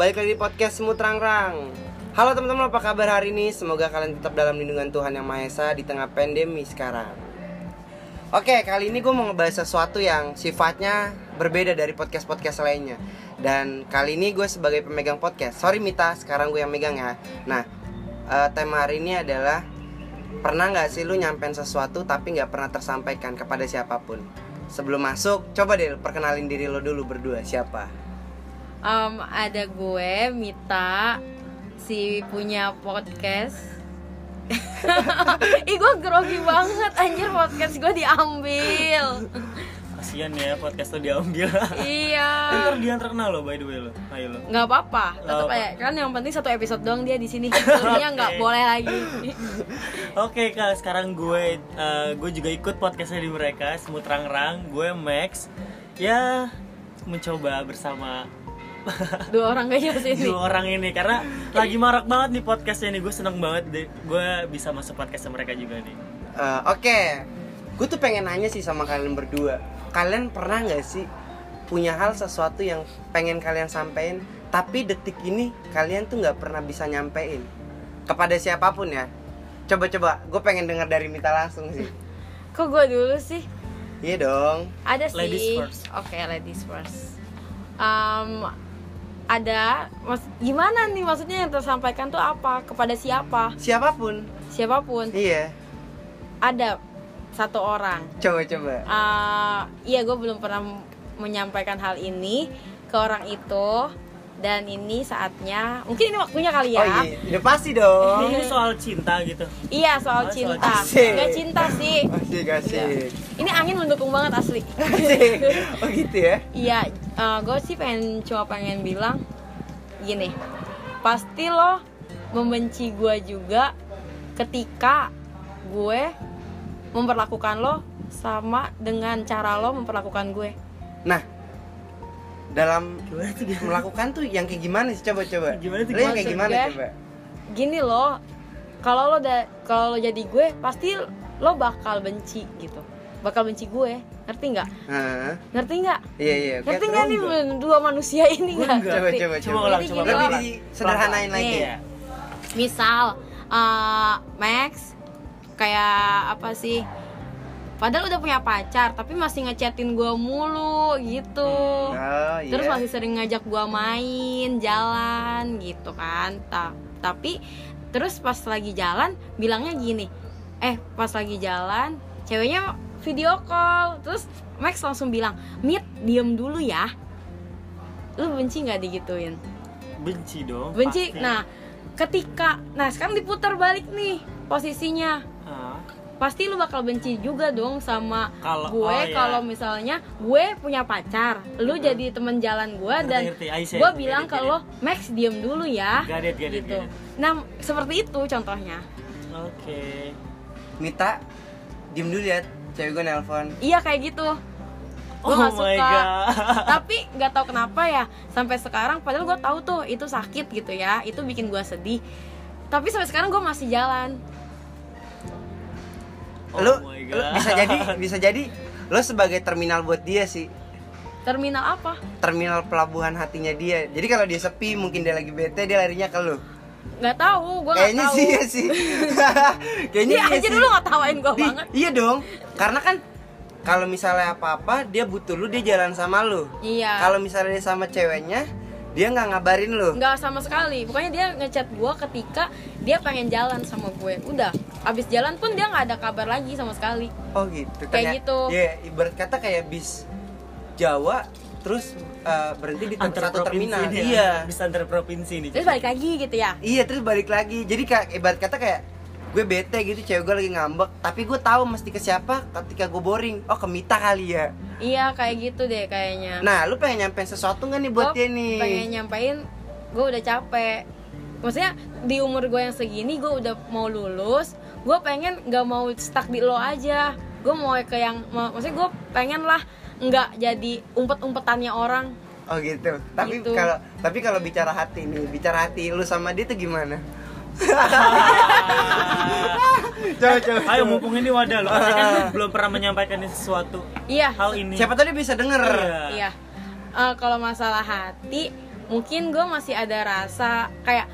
balik lagi di podcast Semut Rangrang. Halo teman-teman, apa kabar hari ini? Semoga kalian tetap dalam lindungan Tuhan Yang Maha Esa di tengah pandemi sekarang. Oke, kali ini gue mau ngebahas sesuatu yang sifatnya berbeda dari podcast-podcast lainnya. Dan kali ini gue sebagai pemegang podcast. Sorry Mita, sekarang gue yang megang ya. Nah, eh, tema hari ini adalah pernah nggak sih lu nyampein sesuatu tapi nggak pernah tersampaikan kepada siapa pun? Sebelum masuk, coba deh perkenalin diri lo dulu berdua siapa? Em, ada gue Mita si punya podcast Ih gue grogi banget anjir podcast gue diambil Kasian ya podcast lo diambil. Iya Ntar dia terkenal lo by the way lo. Ayo lo. nggak apa-apa tetap Nggak aja kan yang penting satu episode doang dia di sini Sebenarnya nggak Oke. boleh lagi Oke kak, sekarang gue eh, gue juga ikut podcastnya di mereka Semut Rangrang. Gue Max. Ya mencoba bersama dua orang jelas ini dua orang ini karena lagi marak banget nih podcastnya nih gue seneng banget deh gue bisa masuk podcastnya mereka juga nih Eh, Oke, gue tuh pengen nanya sih sama kalian berdua. Kalian pernah nggak sih punya hal sesuatu yang pengen kalian sampein, tapi detik ini kalian tuh nggak pernah bisa nyampein kepada siapa pun ya? Coba-coba, gue pengen dengar dari Mita langsung sih. kok gue dulu sih Iya dong. ada sih Ladies first. oke ladies first Em, ada mas gimana nih maksudnya yang tersampaikan tuh apa kepada siapa Siapa pun. siapa pun Iya. ada satu orang Coba-coba. Ah, iya gue belum pernah menyampaikan hal ini ke orang itu dan ini saatnya mungkin ini waktunya kali ya Oh iya, udah pasti dong. ini soal cinta gitu Iya, soal Oh, soal cinta nggak cinta sih Asik, asik. ini angin mendukung banget asli Asik. Oh gitu ya? iya gue sih pengen cuma pengen bilang gini pasti lo membenci gue juga ketika gue memperlakukan lo sama dengan cara lo memperlakukan gue Nah, dalam gimana tuh gimana? melakukan tuh yang kayak gimana sih coba-coba? Gimana tuh, Lo yang kayak gimana gue? coba? gini loh kalau lo da kalau lo jadi gue pasti lo bakal benci gitu bakal benci gue ngerti nggak Hah? ngerti nggak Iya iya. ngerti nggak nih dua manusia ini Gue nggak enggak. Coba coba Coba coba. ulang, coba Lebih Nih. lagi. Iya. misal uh, Max kayak apa sih padahal udah punya pacar tapi masih ngechatin gue mulu gitu Oh iya. terus masih sering ngajak gua main jalan gitu kan Ta- tapi terus pas lagi jalan bilangnya gini eh pas lagi jalan ceweknya video call. Terus Max langsung bilang Mit diem dulu ya. Lu benci nggak digituin? Benci dong benci? pasti. nah ketika nah sekarang diputar balik nih posisinya. Ah, pasti lu bakal benci juga dong sama Kalau- gue oh, iya. kalau misalnya gue punya pacar. Lu jadi temen jalan gue Ngerti, dan gue get bilang it, ke get lo Max diem dulu ya. Got it, got it, gitu. got it. nah seperti itu contohnya. Oke. Mita, diem dulu ya. Cewek gue nelpon. iya kayak gitu gue Oh nggak my suka God. tapi nggak tahu kenapa ya sampai sekarang padahal gue tahu tuh itu sakit gitu ya itu bikin gue sedih tapi sampai sekarang gue masih jalan Oh lu, my lu God. bisa jadi bisa jadi lo sebagai terminal buat dia sih. terminal apa Terminal pelabuhan hatinya dia. Jadi kalau dia sepi, mungkin dia lagi bete, dia larinya ke lu. Nggak tahu gue Kayaknya tahu sih ya sih. Kayaknya dia iya aja sih. dulu nggak tawain gue banget Iya dong. Karena kan kalau misalnya apa-apa dia butuh lu dia jalan sama lu. iya Kalau misalnya dia sama ceweknya, dia nggak ngabarin lu. nggak sama sekali pokoknya dia ngechat gue ketika dia pengen jalan sama gue udah abis jalan pun dia nggak ada kabar lagi sama sekali Oh gitu. Kayak Ternyata- gitu. Ya ibarat kata kayak bis Jawa terus eh, berhenti di tem- antar satu terminal. nih, Iya. bisa antar provinsi nih terus balik lagi gitu ya? Iya terus balik lagi. Jadi kayak ibarat kata kayak gue bete gitu cewek gue lagi ngambek. Tapi gue tahu mesti ke siapa ketika gue boring. Oh ke Mita kali ya. Iya kayak gitu deh kayaknya. Nah lu pengen nyampein sesuatu nggak nih buat dia nih? pengen nyampein gue udah capek. Maksudnya di umur gue yang segini gue udah mau lulus. Gue pengen nggak mau stuck di lo aja. Gue mau ke yang mau- maksudnya gue pengen lah nggak jadi umpet-umpetannya orang oh gitu tapi Gitu. kalau tapi kalau bicara hati nih bicara hati lu sama dia tuh gimana coba coba Ayo mumpung ini wadah lo, kan belum pernah menyampaikan sesuatu iya hal ini. siapa tadi bisa denger Iya. Iya. Eh, kalau masalah hati, mungkin gue masih ada rasa kayak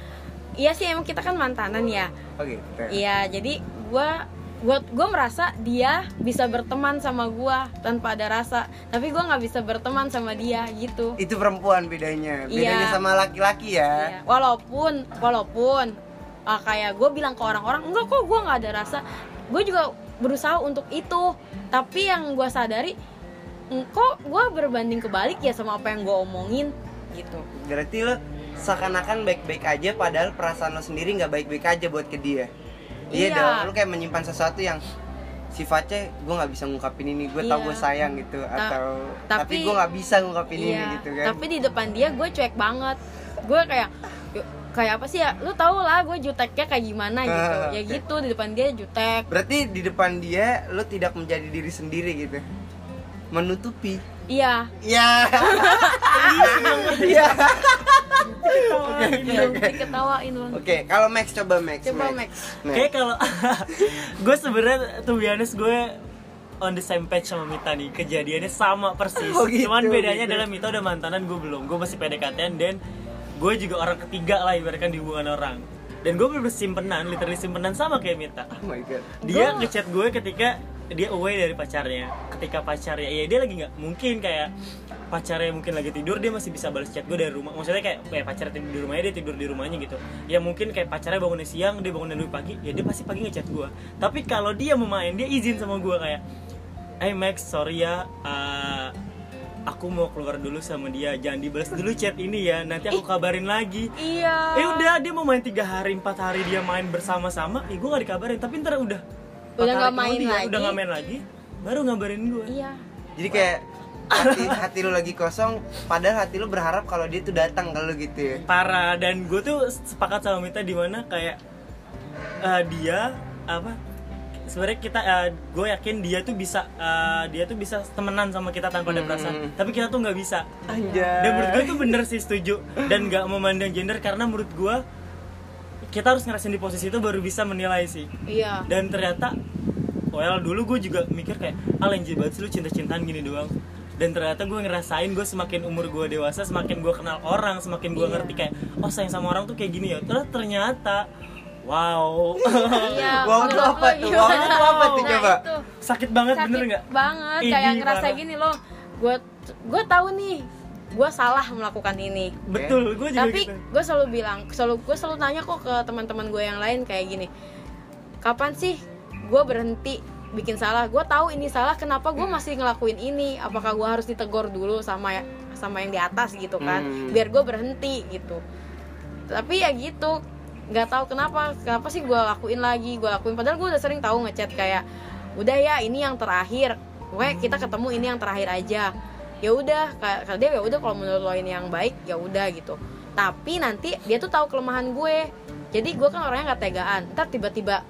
iya sih emang kita kan mantanan ya Oke. iya jadi gue gue gue merasa dia bisa berteman sama gue tanpa ada rasa tapi gue nggak bisa berteman sama dia gitu Itu perempuan bedanya. Bedanya Iya. sama laki-laki ya. Iya. walaupun walaupun ah, kayak gue bilang ke orang-orang enggak kok gue nggak ada rasa gue juga berusaha untuk itu tapi yang gue sadari "Mm, kok gue berbanding kebalik ya sama apa yang gue omongin gitu Berarti lo seakan-akan baik-baik aja padahal perasaan lo sendiri nggak baik-baik aja buat ke dia. Iya, Iya. dong. Lo kayak menyimpan sesuatu yang sifatnya gue nggak bisa ngungkapin ini gue tau Iya. gue sayang gitu atau tapi, tapi- gue nggak bisa ngungkapin ini iya gitu kan. tapi di depan dia gue cuek banget. Gue kayak "Yuk, kayak apa sih ya? Lu tau lah gue juteknya kayak gimana gitu. Ah, ya oke. gitu di depan dia jutek. Berarti di depan dia lo tidak menjadi diri sendiri gitu? Menutupi? Iya. Ya iya belum diketawain bang. Oke kalau Max coba Max coba Max. Kayak kalau gue sebenarnya tuh honest gue on the same page sama Mita nih. Kejadiannya sama persis. Oh, gitu, cuman bedanya gitu. adalah Mita udah mantanan gue belum. Gue masih PDKT dan gue juga orang ketiga lah ibaratkan di hubungan orang. Dan gue bener simpenan literally simpenan sama kayak Mita. Oh my god. Dia Gua- ngechat gue ketika dia away dari pacarnya. Ketika pacarnya ya dia lagi nggak mungkin kayak pacarnya mungkin lagi tidur dia masih bisa balas chat gue dari rumah. Maksudnya kayak kayak pacarnya tidur di rumahnya dia tidur di rumahnya gitu. Ya mungkin kayak pacarnya bangunnya siang dia bangun dari pagi ya dia pasti pagi ngechat gue tapi kalau dia mau main dia izin sama gue kayak hey Max sorry ya uh, aku mau keluar dulu sama dia. Jangan dibalas dulu chat ini ya nanti aku kabarin lagi. iya. Eh udah dia mau main tiga hari empat hari dia main bersama-sama ya gue gak dikabarin. Tapi ntar udah Udah nggak main kemudian, lagi. udah nggak main lagi baru ngabarin gue iya. Jadi kayak hati hati lu lagi kosong padahal hati lu berharap kalau dia tuh datang ke lu gitu ya. Parah dan gue tuh sepakat sama Mita di mana kayak eh, dia apa sebenarnya kita gue yakin dia tuh bisa eh, dia tuh bisa temenan sama kita tanpa ada Hmm. perasaan. Tapi kita tuh nggak bisa. Anjay. Dan menurut gue tuh bener sih setuju. Dan nggak memandang gender karena menurut gue kita harus ngerasain di posisi itu baru bisa menilai sih iya dan ternyata well dulu gue juga mikir kayak ah lenje banget sih lu cinta-cintaan gini doang dan ternyata gue ngerasain gue semakin umur gue dewasa semakin gue kenal orang semakin gue Iya. ngerti kayak oh sayang sama orang tuh kayak gini ya terus ternyata wow iya Wow, itu menurut apa tuh? Wow, itu apa tuh, Nah, coba? itu. sakit banget sakit bener nggak banget kayak parah. ngerasa gini loh gue gue tahu nih gue salah melakukan ini. Betul gue juga tapi gitu. gue selalu bilang selalu gue selalu tanya kok ke teman-teman gue yang lain kayak gini kapan sih gue berhenti bikin salah? Gue tahu ini salah kenapa gue masih ngelakuin ini? Apakah gue harus ditegur dulu sama sama yang di atas gitu kan Hmm. biar gue berhenti? Gitu. Tapi ya gitu nggak tahu kenapa kenapa sih gue lakuin lagi gue lakuin. Padahal gue udah sering tahu ngechat kayak udah ya ini yang terakhir. Gue kita ketemu ini yang terakhir aja ya udah ka- kata dia ya udah kalau menurut lo ini yang baik ya udah gitu. Tapi nanti dia tuh tahu kelemahan gue. Jadi gue kan orangnya nggak tegaan. Ntar tiba-tiba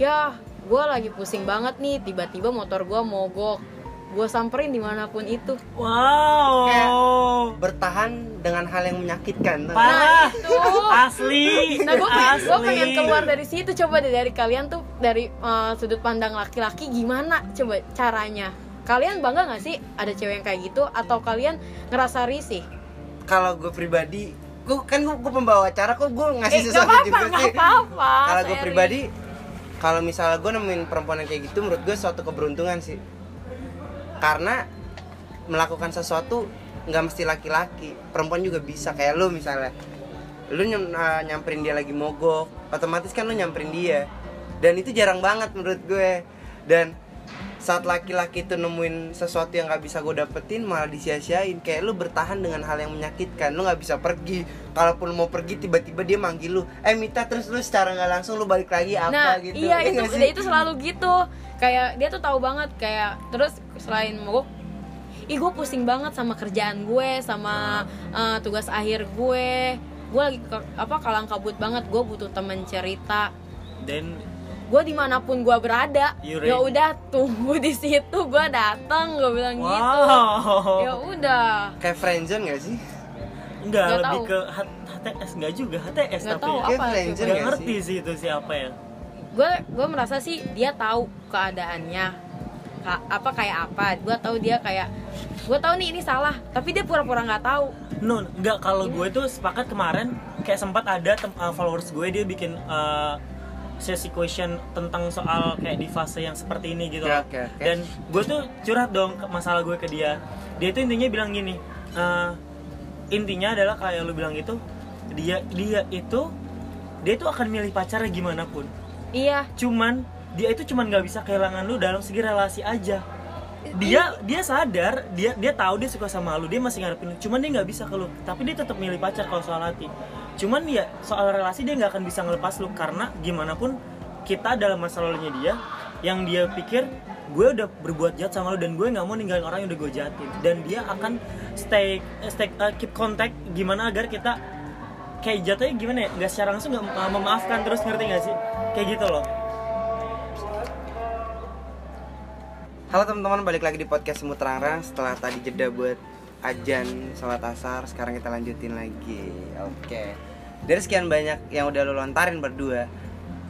ya gue lagi pusing banget nih tiba-tiba motor gue mogok. Gue samperin di mana pun itu. Wow. Bertahan dengan hal yang menyakitkan. Parah itu. asli. Nah gue pengen, asli. gua pengen keluar dari situ. Coba deh dari kalian tuh dari eh, sudut pandang laki-laki gimana? Coba caranya kalian bangga nggak sih ada cewek yang kayak gitu? Atau kalian ngerasa risih? kalau gue pribadi gue kan gue, pembawa acara kok gue ngasih Eh, sesuatu apa-apa, juga sih. apa-apa, kalau gue pribadi kalau misalnya gue nemuin perempuan yang kayak gitu menurut gue suatu keberuntungan sih. Karena melakukan sesuatu nggak mesti laki-laki perempuan juga bisa. Kayak lu misalnya lu nyam- uh, nyamperin dia lagi mogok otomatis kan lu nyamperin dia. Dan itu jarang banget menurut gue. Dan saat laki-laki itu nemuin sesuatu yang nggak bisa gue dapetin malah disia-siain. Kayak lu bertahan dengan hal yang menyakitkan. Lu nggak bisa pergi. Kalaupun lu mau pergi tiba-tiba dia manggil lu eh Mita terus lu secara nggak langsung lu balik lagi apa nah gitu. iya Ya itu sih? itu selalu gitu. Kayak dia tuh tahu banget kayak terus selain mogok ih gue pusing banget sama kerjaan gue sama eh, tugas akhir gue. Gue lagi ke- apa kalang kabut banget. Gue butuh temen cerita. Dan gue di mana pun gue berada. Ya udah tunggu di situ gue datang gue bilang gitu. Wow. Ya udah. Kayak friendzone gak sih? Enggak, Nggak lebih tahu. ke HTS enggak juga, HTS nggak tapi tahu ya. Apa friendzone nggak Nggak ngerti sih? itu siapa ya. gue gue merasa sih dia tahu keadaannya. Ka- apa kayak apa. Gue tahu dia kayak gue tahu nih ini salah tapi dia pura-pura nggak tahu. No, enggak kalau gue tuh sepakat kemarin kayak sempat ada tem- uh, followers gue dia bikin uh, sesi question tentang soal kayak di fase yang seperti ini gitu. Oke, loh. oke, oke. Dan gue tuh curhat dong masalah gue ke dia. Dia tuh intinya bilang gini, uh, intinya adalah kayak lu bilang gitu, dia dia itu dia tuh akan milih pacarnya gimana pun. iya Cuman dia itu cuman nggak bisa kehilangan lu dalam segi relasi aja dia dia sadar dia dia tahu dia suka sama lu dia masih ngarepin lu cuman dia nggak bisa ke lu tapi dia tetap milih pacar kalau soal hati cuman ya soal relasi dia nggak akan bisa ngelepas lu karena gimana pun kita dalam masa lalunya dia yang dia pikir gue udah berbuat jahat sama lu dan gue nggak mau ninggalin orang yang udah gue jahatin. Dan dia akan stay stay uh, keep contact gimana agar kita kayak jatuhnya gimana ya? Nggak secara langsung nggak memaafkan terus ngerti nggak sih? Kayak gitu loh. Halo teman-teman, balik lagi di podcast Semut Terang Setelah tadi jeda buat ajan sholat asar Sekarang kita lanjutin lagi. Oke Dari sekian banyak yang udah lo lontarin berdua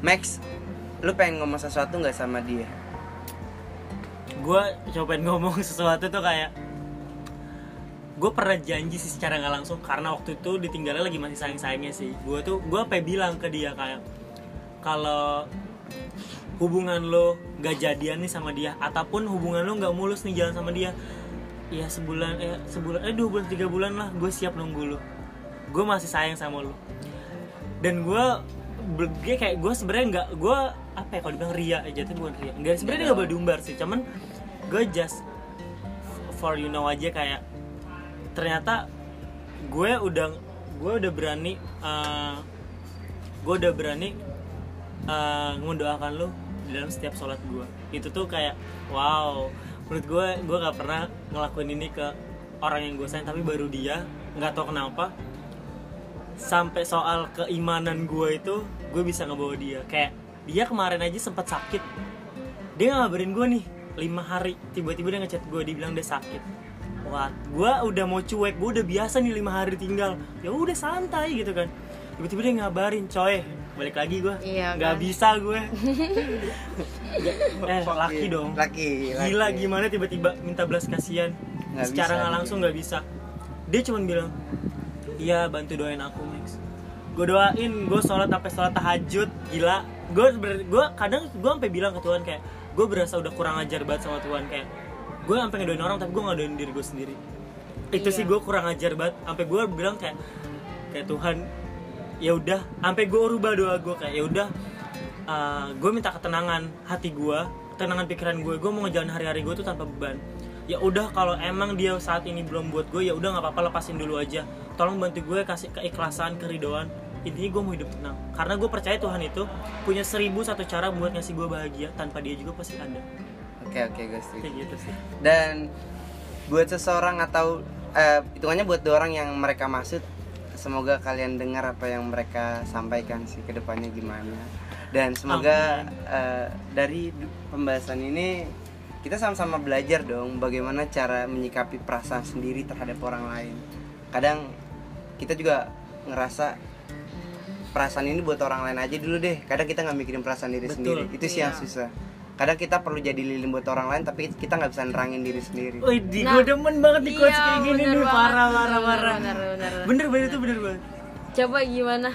Max, lu pengen ngomong sesuatu nggak sama dia? gue cobain ngomong sesuatu tuh kayak gue pernah janji sih secara nggak langsung karena waktu itu ditinggalnya lagi masih sayang sayangnya sih gue tuh gue apa bilang ke dia kayak kalau hubungan lo gak jadian nih sama dia ataupun hubungan lo nggak mulus nih jalan sama dia ya sebulan eh sebulan eh dua bulan tiga bulan lah gue siap nunggu lo gue masih sayang sama lo dan gue dia kayak gue sebenarnya nggak gue apa ya kalau dibilang ria aja tuh bukan ria. Nggak sebenarnya nggak boleh diumbar sih cuman gue just for you know aja kayak ternyata gue udah gue udah berani uh, gue udah berani uh, mendoakan lo di dalam setiap sholat gue. Itu tuh kayak wow. Menurut gue gue nggak pernah ngelakuin ini ke orang yang gue sayang tapi baru dia nggak tahu kenapa sampai soal keimanan gue itu gue bisa ngebawa dia. Kayak dia kemarin aja sempat sakit. Dia ngabarin gue nih lima hari. Tiba-tiba dia ngechat gue dia bilang dia sakit. Wah gue udah mau cuek gue udah biasa nih lima hari tinggal. Ya udah santai gitu kan. Tiba-tiba dia ngabarin coy balik lagi gue Iya, nggak kan? bisa gue eh laki dong. Laki, laki. gila gimana tiba-tiba minta belas kasihan? Secara nggak langsung nggak bisa. Dia cuma bilang iya bantu doain aku gue doain gue sholat sampai sholat tahajud gila. Gue gue kadang gue sampai bilang ke Tuhan kayak gue berasa udah kurang ajar banget sama Tuhan kayak gue sampai ngedoain orang tapi gue nggak doain diri gue sendiri. Itu Iya. sih gue kurang ajar banget. Sampai gue bilang kayak kayak Tuhan ya udah. Sampai gue rubah doa gue kayak ya udah gue minta ketenangan hati gue ketenangan pikiran gue gue mau ngejalan hari-hari gue tuh tanpa beban. Ya udah kalau emang dia saat ini belum buat gue ya udah nggak apa-apa lepasin dulu aja. Tolong bantu gue kasih keikhlasan keridoan intinya gue mau hidup tenang. Karena gue percaya Tuhan itu punya seribu satu cara buat ngasih gue bahagia. Tanpa dia juga pasti ada. Oke oke gue setuju. Kayak gitu sih. Dan buat seseorang atau eh, hitungannya buat dua orang yang mereka maksud Semoga kalian dengar apa yang mereka sampaikan sih ke depannya gimana. Dan semoga eh, dari pembahasan ini kita sama-sama belajar dong bagaimana cara menyikapi perasaan sendiri terhadap orang lain. Kadang kita juga ngerasa perasaan ini buat orang lain aja dulu deh. Kadang kita nggak mikirin perasaan diri Betul. sendiri. Itu sih yang Iya. susah. Kadang kita perlu jadi lilin buat orang lain tapi kita nggak bisa nerangin diri sendiri. Wih, di Nah, gue demen banget di quotes iya, kayak gini nih. banget. parah parah Bener, parah. bener, bener. bener. Bener itu bener banget. Coba gimana?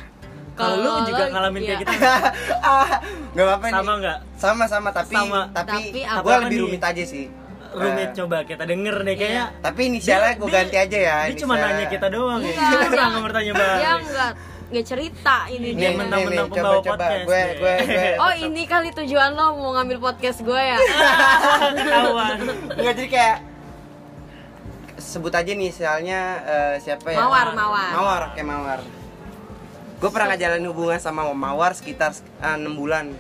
Kalau lu juga lo- ngalamin iya. kayak gitu nggak apa-apa nih. Sama nggak? Sama sama. Tapi Sama. tapi, Tapi gue lebih rumit aja sih. Rumit Eh, coba kita denger deh kayaknya. Tapi inisialnya gue ganti aja ya dia cuma nanya kita doang ya. Iya, kita dia- nggak bertanya balik. dia enggak nggak cerita ini nih, dia. nih, mentang-mentang nih, pembawa coba, coba. podcast. Gue deh. gue gue. Oh ini kali tujuan lo mau ngambil podcast gue ya? Ketahuan. Nggak jadi kayak sebut aja nih inisialnya eh, siapa ya? Mawar, Mawar. mawar kayak mawar. Gue pernah ngejalanin hubungan sama mawar sekitar enam bulan.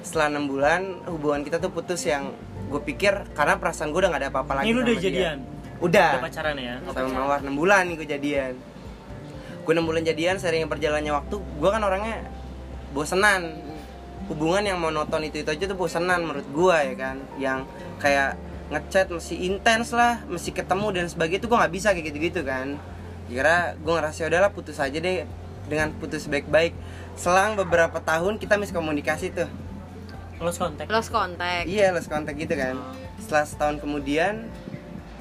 Setelah enam bulan hubungan kita tuh putus yang gue pikir karena perasaan gue udah gak ada apa-apa lagi ini udah dia. jadian? Udah. Udah pacaran ya? Sama mawar 6 bulan nih gue jadian gue 6 bulan jadian sering berjalannya waktu gue kan orangnya bosenan. Hubungan yang monoton itu itu aja tuh bosenan menurut gue ya kan? Yang kayak ngechat mesti intens lah mesti ketemu dan sebagainya itu gue nggak bisa kayak gitu gitu kan. Kira gue ngerasa "Ya udahlah putus aja deh dengan putus baik-baik. Selang beberapa tahun kita miskomunikasi tuh. Lost contact. Lost contact. Iya lost contact gitu kan. Setelah setahun kemudian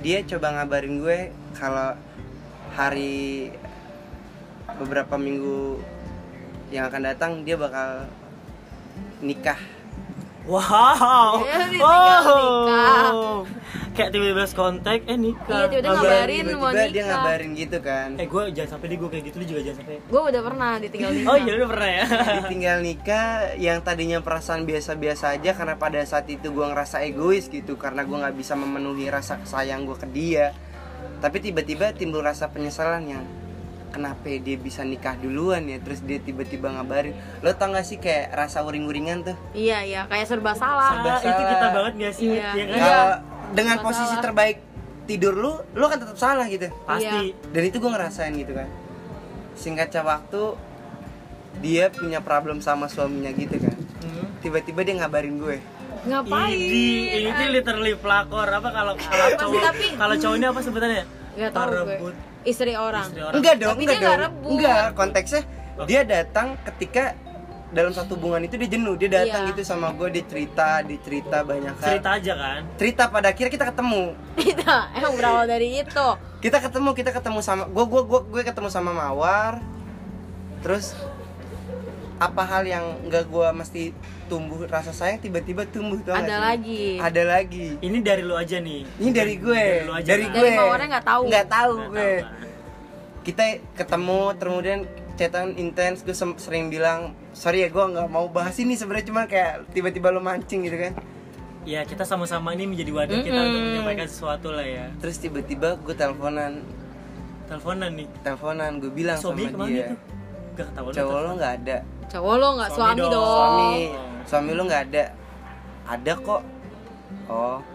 dia coba ngabarin gue kalau hari beberapa minggu yang akan datang dia bakal nikah Wow. Ditinggal nikah. Kayak tiba-tiba kontak, eh nikah. Iya, tiba-tiba Ngabarin. ngabarin. tiba-tiba mau dia nikah. ngabarin gitu kan Eh gue jangan sampai di gue kayak gitu lu juga jangan sampai. gue udah pernah ditinggal nikah Oh iya udah pernah ya. ditinggal nikah yang tadinya perasaan biasa-biasa aja karena pada saat itu gue ngerasa egois gitu karena gue nggak bisa memenuhi rasa sayang gue ke dia tapi tiba-tiba timbul rasa penyesalan yang kenapa dia bisa nikah duluan ya terus dia tiba-tiba ngabarin lo tau gak sih kayak rasa uring-uringan tuh iya iya kayak serba salah Serba Ah, itu salah. kita banget gak sih? Iya. Ya kan? Iya. Kalau dengan Serba posisi salah. terbaik tidur lu lu kan tetap salah gitu Pasti. dan itu gue ngerasain gitu kan singkat waktu dia punya problem sama suaminya gitu kan Hmm. tiba-tiba dia ngabarin gue ngapain Idi, ini tuh literally pelakor apa kalau kalau cowok tapi- kalau cowok ini apa sebutannya? Nggak tahu gue. Istri orang istri orang. enggak dong Tapi enggak dong rebut. enggak konteksnya dia datang ketika dalam satu hubungan itu dia jenuh dia datang Iya. gitu sama gue dia cerita dia cerita banyak hal Cerita aja kan. cerita pada akhirnya kita ketemu itu emang berawal dari itu kita ketemu kita ketemu sama gue gue gue gue ketemu sama mawar terus apa hal yang nggak gue mesti tumbuh rasa sayang tiba-tiba tumbuh tuh ada lagi ada lagi Ini dari lu aja nih. ini dari gue Dari lu aja dari kan? gue Dari nggak tahu. nggak tahu Nggak gue tahu kan. kita ketemu kemudian chatan intens gue sering bilang sorry ya gue nggak mau bahas ini sebenarnya cuma kayak tiba-tiba lo mancing gitu kan Ya kita sama-sama ini menjadi wadah kita untuk menyampaikan sesuatu lah ya. terus tiba-tiba gue teleponan Teleponan nih. teleponan gue bilang Suami sama dia itu? Gak ketahuan. cowok lo nggak ada cowok lo nggak? Suami suami, dong. dong, suami. Suami lu nggak ada. Ada kok. Oh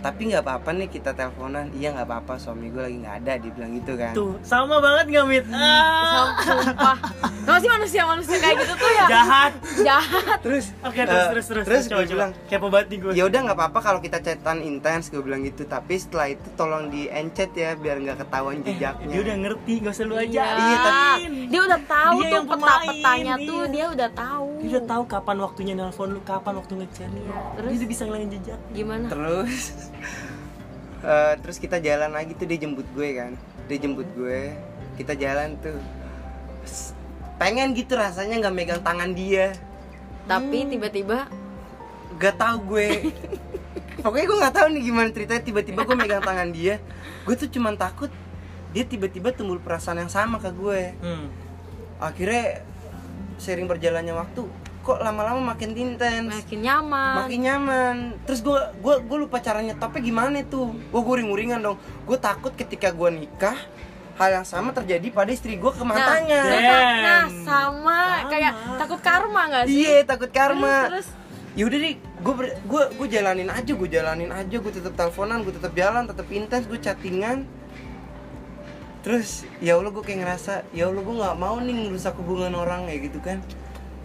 tapi nggak apa-apa nih kita teleponan iya nggak apa-apa suami gue lagi nggak ada dia bilang gitu kan Tuh, sama banget gak Mit? Ah. sumpah Kenapa sih manusia manusia kayak gitu tuh ya Jahat. jahat terus Oke, terus eh, terus terus. terus gue coba. bilang kepo banget nih gue. ya udah nggak apa-apa kalau kita chatan intens gue bilang gitu tapi setelah itu tolong di encet ya biar nggak ketahuan jejaknya Dia udah ngerti, gak usah lu aja. iya Iya, tapi- dia udah tahu Dia tuh yang pemain, peta-petanya tuh iya. dia udah tahu Dia udah tahu kapan waktunya nelpon lu, kapan waktu ngechat. terus? Dia udah bisa ngilangin jejak. gimana terus eh, terus kita jalan lagi tuh dia jemput gue kan. Dia jemput gue kita jalan tuh. Pengen gitu rasanya nggak megang tangan dia. Tapi Hmm. tiba-tiba gak tahu gue. Pokoknya gue nggak tahu nih gimana ceritanya. Tiba-tiba gue megang tangan dia. Gue tuh cuman takut dia tiba-tiba timbul perasaan yang sama ke gue. Hmm. akhirnya sering berjalannya waktu kok lama-lama makin intens. Makin nyaman. Makin nyaman. Terus gue gue gue lupa caranya tapi gimana tuh? Gue guring-guringan dong. Gue takut ketika gue nikah hal yang sama terjadi pada istri gue ke mantannya nah, Damn. nah, sama, Sama. kayak takut karma gak sih? Iya takut karma. Terus, yaudah deh gue gue gue jalanin aja gue jalanin aja. Gue tetap teleponan gue tetap jalan tetap intens gue chattingan. Terus ya allah gue kayak ngerasa ya allah gue nggak mau nih ngerusak hubungan orang kayak gitu kan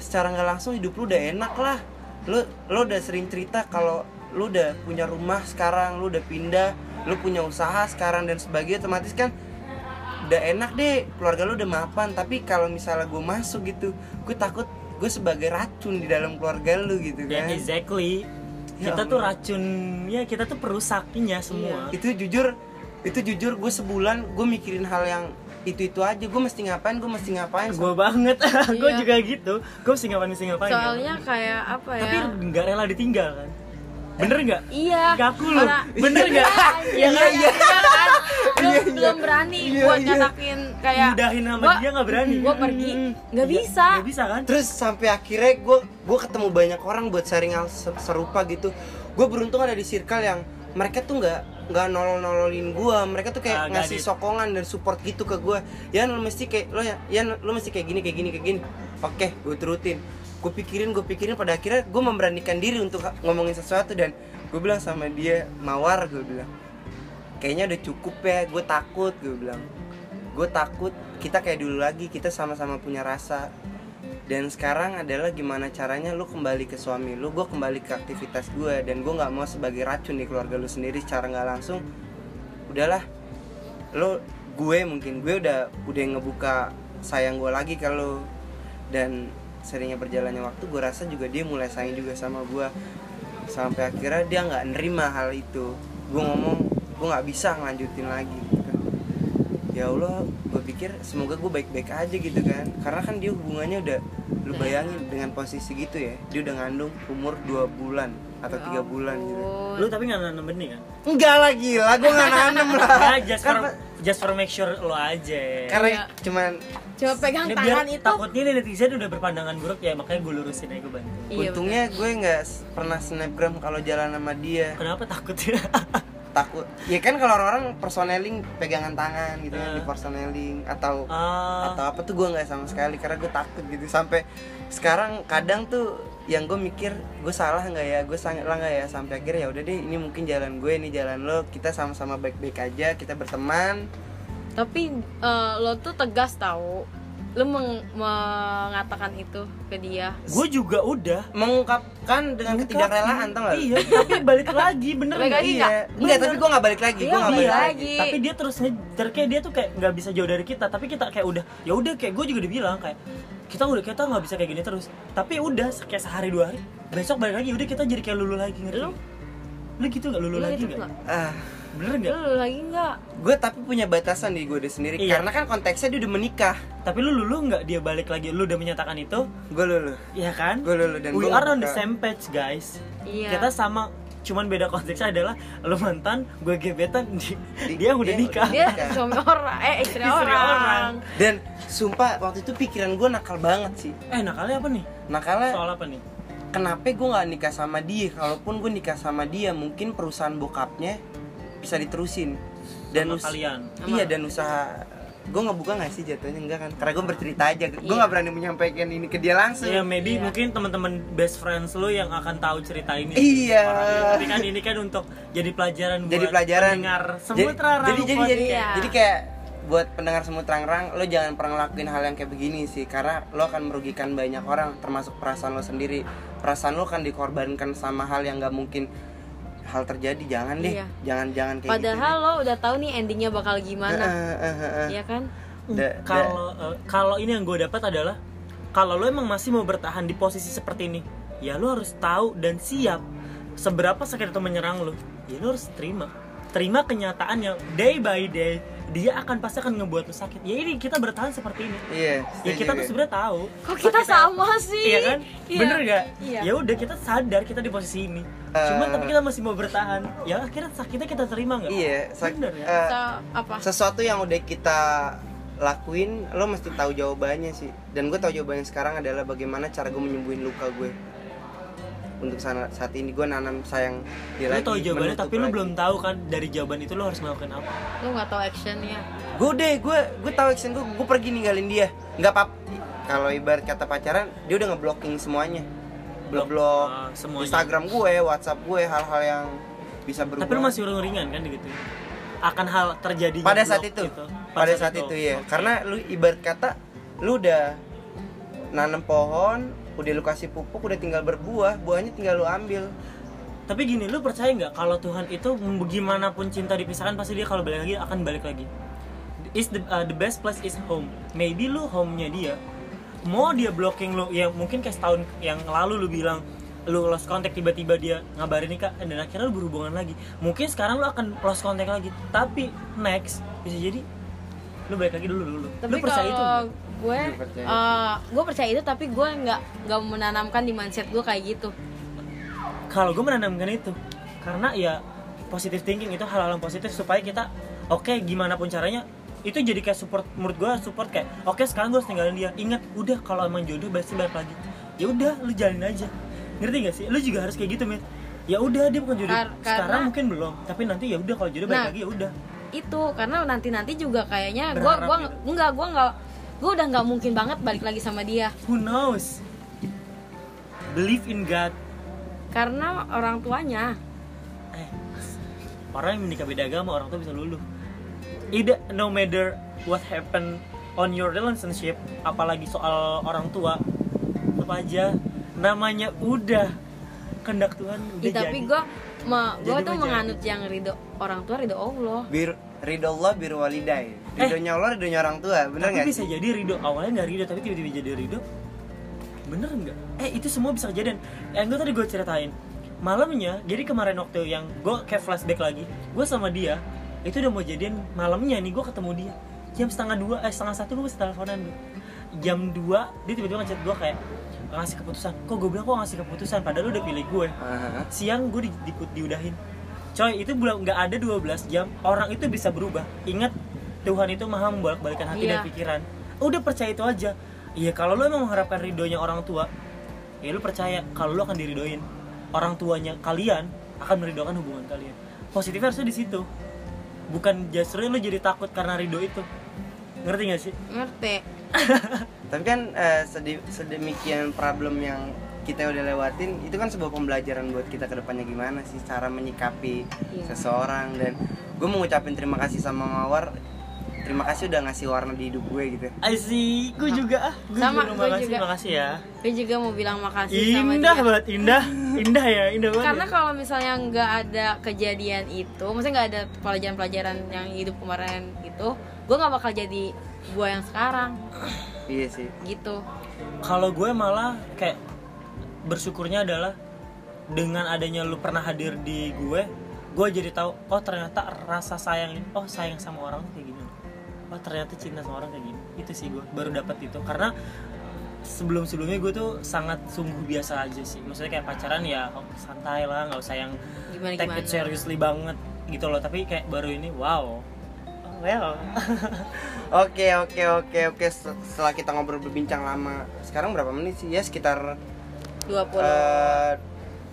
secara nggak langsung hidup lu udah enak lah. Lu lu udah sering cerita kalau lu udah punya rumah sekarang lu udah pindah lu punya usaha sekarang dan sebagainya otomatis kan udah enak deh. Keluarga lu udah mapan tapi kalau misalnya gue masuk gitu gue takut gue sebagai racun di dalam keluarga lu gitu Ya kan. exactly. Ya kita tuh racun, ya kita tuh perusaknya semua. itu jujur itu jujur gue sebulan gue mikirin hal yang itu itu aja gue mesti ngapain gue mesti ngapain Gue banget, gue Iya. juga gitu. Gue mesti ngapain mesti ngapain. kan? soalnya kayak apa ya Tapi nggak rela ditinggal kan? Bener nggak? iya Ngaku lu, Karena- bener nggak? iya kan? iya kan belum Iya, iya. belum berani Iya, buat iya. nyatakin kayak Udahin sama gua- dia nggak berani. gua pergi nggak Iya, bisa Nggak bisa kan? terus sampai akhirnya gue gue ketemu banyak orang buat sharing hal se- serupa gitu gue beruntung ada di circle yang mereka tuh nggak nggak nolol nololin gue mereka tuh kayak nggak ngasih di- sokongan dan support gitu ke gue ya lo mesti kayak lo ya ya lo mesti kayak gini kayak gini kayak gini. Oke gue turutin. Gue pikirin gue pikirin pada akhirnya gue memberanikan diri untuk ngomongin sesuatu dan gue bilang sama dia mawar gue bilang. Kayaknya udah cukup ya gue takut gue bilang. Gue takut kita kayak dulu lagi kita sama-sama punya rasa dan sekarang adalah gimana caranya lu kembali ke suami lu gue kembali ke aktivitas gue dan gue nggak mau sebagai racun di keluarga lu sendiri secara nggak langsung udahlah. Lo gue mungkin gue udah udah ngebuka sayang gue lagi kalau dan seringnya berjalannya waktu gue rasa juga dia mulai sayang juga sama gue sampai akhirnya dia nggak nerima hal itu. Gue ngomong gue nggak bisa ngelanjutin lagi gitu. Ya Allah gue pikir semoga gue baik-baik aja gitu kan. Karena kan dia hubungannya udah lu bayangin dengan posisi gitu ya dia udah ngandung umur dua bulan atau Ya tiga bulan gitu. lu tapi nggak nanam benih kan? Enggak lah gila gue nggak nanem lah. Ya just for Karena- just for make sure lo aja. Karena Iya. cuman Coba pegang Ini tangan biar itu. takutnya nih netizen udah berpandangan buruk ya makanya gue lurusin aja gue bantu. Iya, untungnya gue nggak pernah snapgram kalau jalan sama dia. Kenapa takutnya takut. Ya kan kalau orang-orang personeling pegangan tangan gitu kan di personeling atau ah. atau apa tuh gue nggak sama sekali karena gue takut gitu. Sampai sekarang kadang tuh yang gue mikir gue salah nggak ya? Gue salah nggak ya? Sampai akhirnya ya udah deh ini mungkin jalan gue ini jalan lo. Kita sama-sama baik-baik aja kita berteman. Tapi eh, lo tuh tegas tahu. Lo meng- mengatakan itu ke dia. gue juga udah mengungkapkan dengan ketidakrelaan tau nggak iya tapi balik lagi bener Balik nggak? lagi iya enggak tapi gue nggak balik lagi Iya, gue nggak balik iya. lagi lagi. tapi dia terus ngejar kayak dia tuh kayak nggak bisa jauh dari kita tapi kita kayak udah ya udah kayak gue juga udah bilang kayak kita udah kita nggak bisa kayak gini terus tapi udah kayak sehari dua hari besok balik lagi udah kita jadi kayak lulu lagi ngerti Lu? lu gitu nggak lulu Lo lagi gitu nggak nggak? Bener nggak? Lo lagi nggak? gue tapi punya batasan di gue udah sendiri Iya. karena kan konteksnya dia udah menikah. Tapi lu lulu nggak dia balik lagi? Lu udah menyatakan itu? Gue lulu ya kan? Gue lulu dan we are on the same page guys. Iya. kita sama cuman beda konteksnya adalah lu mantan gue gebetan di- Di- dia udah dia nikah. Dia suami orang, eh istri, Istri orang. orang. dan sumpah waktu itu pikiran gue nakal banget sih. Eh nakalnya apa nih? Nakalnya soal apa nih? kenapa gue nggak nikah sama dia? Kalaupun gue nikah sama dia mungkin perusahaan bokapnya bisa diterusin dan Sama us- kalian. iya dan usaha gue nggak buka nggak sih jatuhnya enggak kan karena gue bercerita aja gue Iya. nggak berani menyampaikan ini ke dia langsung Ya maybe Iya. mungkin teman-teman best friends lu yang akan tahu cerita ini. Iya. Tapi kan ini kan untuk jadi pelajaran jadi buat pelajaran pendengar jadi semut rara jadi jadi jadi, Iya. jadi kayak buat pendengar semut rang lo jangan pernah ngelakuin hal yang kayak begini sih karena lo akan merugikan banyak orang termasuk perasaan lo sendiri perasaan lo akan dikorbankan sama hal yang nggak mungkin hal terjadi jangan deh Iya. jangan jangan kayak Padahal gitu lo udah tahu nih endingnya bakal gimana, Eh, eh, eh, eh. ya kan? Da- Kalau eh, kalau ini yang gue dapat adalah kalau lo emang masih mau bertahan di posisi seperti ini, ya lo harus tahu dan siap seberapa sakit itu menyerang lo. Ya lo harus terima. Terima kenyataannya day by day dia akan pasti akan ngebuat lo sakit. Ya ini kita bertahan seperti ini. iya Ya kita tuh gue. sebenarnya tahu. Kok kita sakitnya- sama sih? Iya kan? Iya. Bener gak? Iya. Ya udah kita sadar kita di posisi ini. Cuman Eh. tapi kita masih mau bertahan. Ya akhirnya sakitnya kita terima nggak? iya sak- Bener ya? apa? sesuatu yang udah kita lakuin lo mesti tahu jawabannya sih dan gue tahu jawabannya sekarang adalah bagaimana cara gue menyembuhin luka gue untuk sana, saat ini gue nanam sayang dia Lu lagi tahu jawabannya tapi lu lagi. belum tahu kan dari jawaban itu lu harus melakukan apa. Lo nggak tahu actionnya. gue deh gue gue tahu action gue gue pergi ninggalin dia nggak apa kalau ibarat kata pacaran dia udah ngeblocking semuanya blok blok Ah, semuanya. Instagram gue WhatsApp gue hal-hal yang bisa berubah Tapi lu masih uring-uringan kan gitu. Akan hal terjadi pada saat itu gitu. pada, saat, itu ya Oke. karena lu ibarat kata lu udah nanam pohon udah lu kasih pupuk udah tinggal berbuah buahnya tinggal lu ambil Tapi gini, lu percaya nggak kalau Tuhan itu gimana pun cinta dipisahkan pasti dia kalau balik lagi akan balik lagi. Is the uh, the best place is home. Maybe lu home-nya dia. Mau dia blocking lu ya mungkin kayak setahun yang lalu lu bilang lu lost contact tiba-tiba dia ngabarin nikah dan akhirnya lu berhubungan lagi. Mungkin sekarang lu akan lost contact lagi. Tapi next bisa jadi lu balik lagi dulu dulu. Tapi lu percaya itu? Nggak? gue, percaya eh, gue percaya itu tapi gue nggak nggak menanamkan di mindset gue kayak gitu. kalau gue menanamkan itu karena ya positive thinking itu hal-hal yang positif supaya kita oke gimana pun caranya itu jadi kayak support menurut gue support kayak oke sekarang gue harus tinggalin dia ingat udah kalau emang jodoh pasti balik lagi ya udah lu jalanin aja ngerti gak sih lu juga harus kayak gitu men ya udah dia bukan jodoh Kar- sekarang karena- mungkin belum tapi nanti ya udah kalau jodoh balik Nah. lagi ya udah Itu karena nanti nanti juga kayaknya gue gue gitu. enggak gue nggak gue udah nggak mungkin banget balik lagi sama dia. Who knows? Believe in God. Karena orang tuanya. Eh, orang yang menikah beda agama orang tua bisa luluh. Ida, no matter what happen on your relationship apalagi soal orang tua apa aja namanya udah kehendak Tuhan udah Ih, tapi gue ma gue tuh menganut yang ridho orang tua ridho Allah. Bir ridho Allah bir walidai ridhonya Allah ridhonya orang tua bener tapi nggak bisa jadi ridho awalnya nggak ridho tapi tiba-tiba jadi ridho. Bener nggak? Eh itu semua bisa kejadian. Yang gue tadi gue ceritain malamnya jadi kemarin waktu yang gue kayak flashback lagi gue sama dia itu udah mau jadian malamnya nih gue ketemu dia. Jam setengah dua eh setengah satu gue masih teleponan dulu jam dua dia tiba-tiba ngechat gue kayak ngasih keputusan. Kok gue bilang kok ngasih keputusan padahal lu udah pilih gue siang gue di, di- diudahin. Coy itu belum nggak ada 12 jam orang itu bisa berubah. Ingat Tuhan itu maha membolak-balikan hati Iya. dan pikiran. Udah percaya itu aja. Iya kalau lu emang mengharapkan ridhonya orang tua ya lu percaya kalau lu akan diridoin. Orang tuanya kalian akan meridokan hubungan kalian. Positifnya harusnya di situ. Bukan justru lu jadi takut karena ridho itu. Ngerti gak sih? Ngerti. Tapi kan eh, sedi- sedemikian problem yang kita udah lewatin itu kan sebuah pembelajaran buat kita ke depannya gimana sih cara menyikapi Iya. seseorang. Dan gue mau ngucapin terima kasih sama Mawar terima kasih udah ngasih warna di hidup gue gitu I see, gue juga ah, gue Sama, juga gue makasih, juga. makasih ya. gue juga mau bilang makasih sama Indah dia banget, indah, indah ya, indah banget. karena ya. kalau misalnya nggak ada kejadian itu maksudnya nggak ada pelajaran-pelajaran yang hidup kemarin itu gue nggak bakal jadi gue yang sekarang iya sih gitu kalau gue malah kayak bersyukurnya adalah dengan adanya lu pernah hadir di gue gue jadi tahu oh ternyata rasa sayang ini oh sayang sama orang tuh kayak gini oh ternyata cinta sama orang kayak gini? Itu sih gue baru dapat itu. Karena sebelum sebelumnya gue tuh sangat sungguh biasa aja sih. Maksudnya kayak pacaran ya oh, santai lah nggak usah yang gimana take gimana it seriously banget gitu loh. Tapi kayak baru ini wow. Well. Oke oke oke oke. Setelah kita ngobrol berbincang lama sekarang berapa menit sih? Ya sekitar 20 eh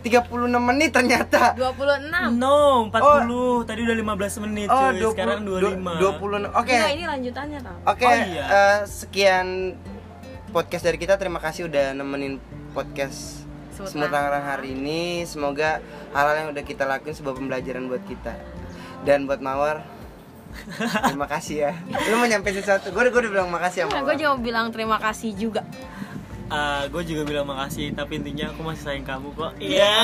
36 menit ternyata 26 no 40 tadi udah 15 menit oh cuy 20 sekarang 25 20 oke Enggak, ini lanjutannya tau Oke, Oh, iya. eh, sekian podcast dari kita. Terima kasih udah nemenin podcast Semut Tangerang hari ini. Semoga hal-hal yang udah kita lakuin sebuah pembelajaran buat kita. Dan buat Mawar, terima kasih ya. Lu mau nyampe sesuatu? Gue udah, bilang makasih Nah, Mawar. gue juga mau bilang terima kasih juga gue juga bilang makasih tapi intinya aku masih sayang kamu kok. Iya.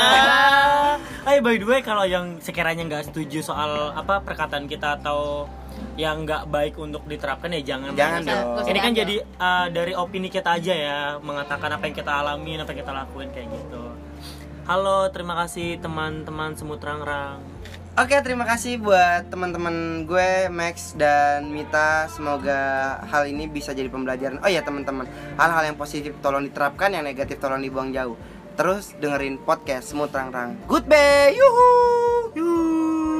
Hai by the way kalau yang sekiranya nggak setuju soal apa perkataan kita atau yang nggak baik untuk diterapkan ya jangan Jangan dong. ini kan jadi uh, dari opini kita aja ya mengatakan apa yang kita alami apa yang kita lakuin kayak gitu. Halo terima kasih teman-teman semut rang-rang Oke, terima kasih buat teman-teman gue Max dan Mita. Semoga hal ini bisa jadi pembelajaran. Oh ya, teman-teman, hal-hal yang positif tolong diterapkan, yang negatif tolong dibuang jauh. Terus dengerin podcast Semut Rang Rang. Goodbye. Yuhu. Yuh.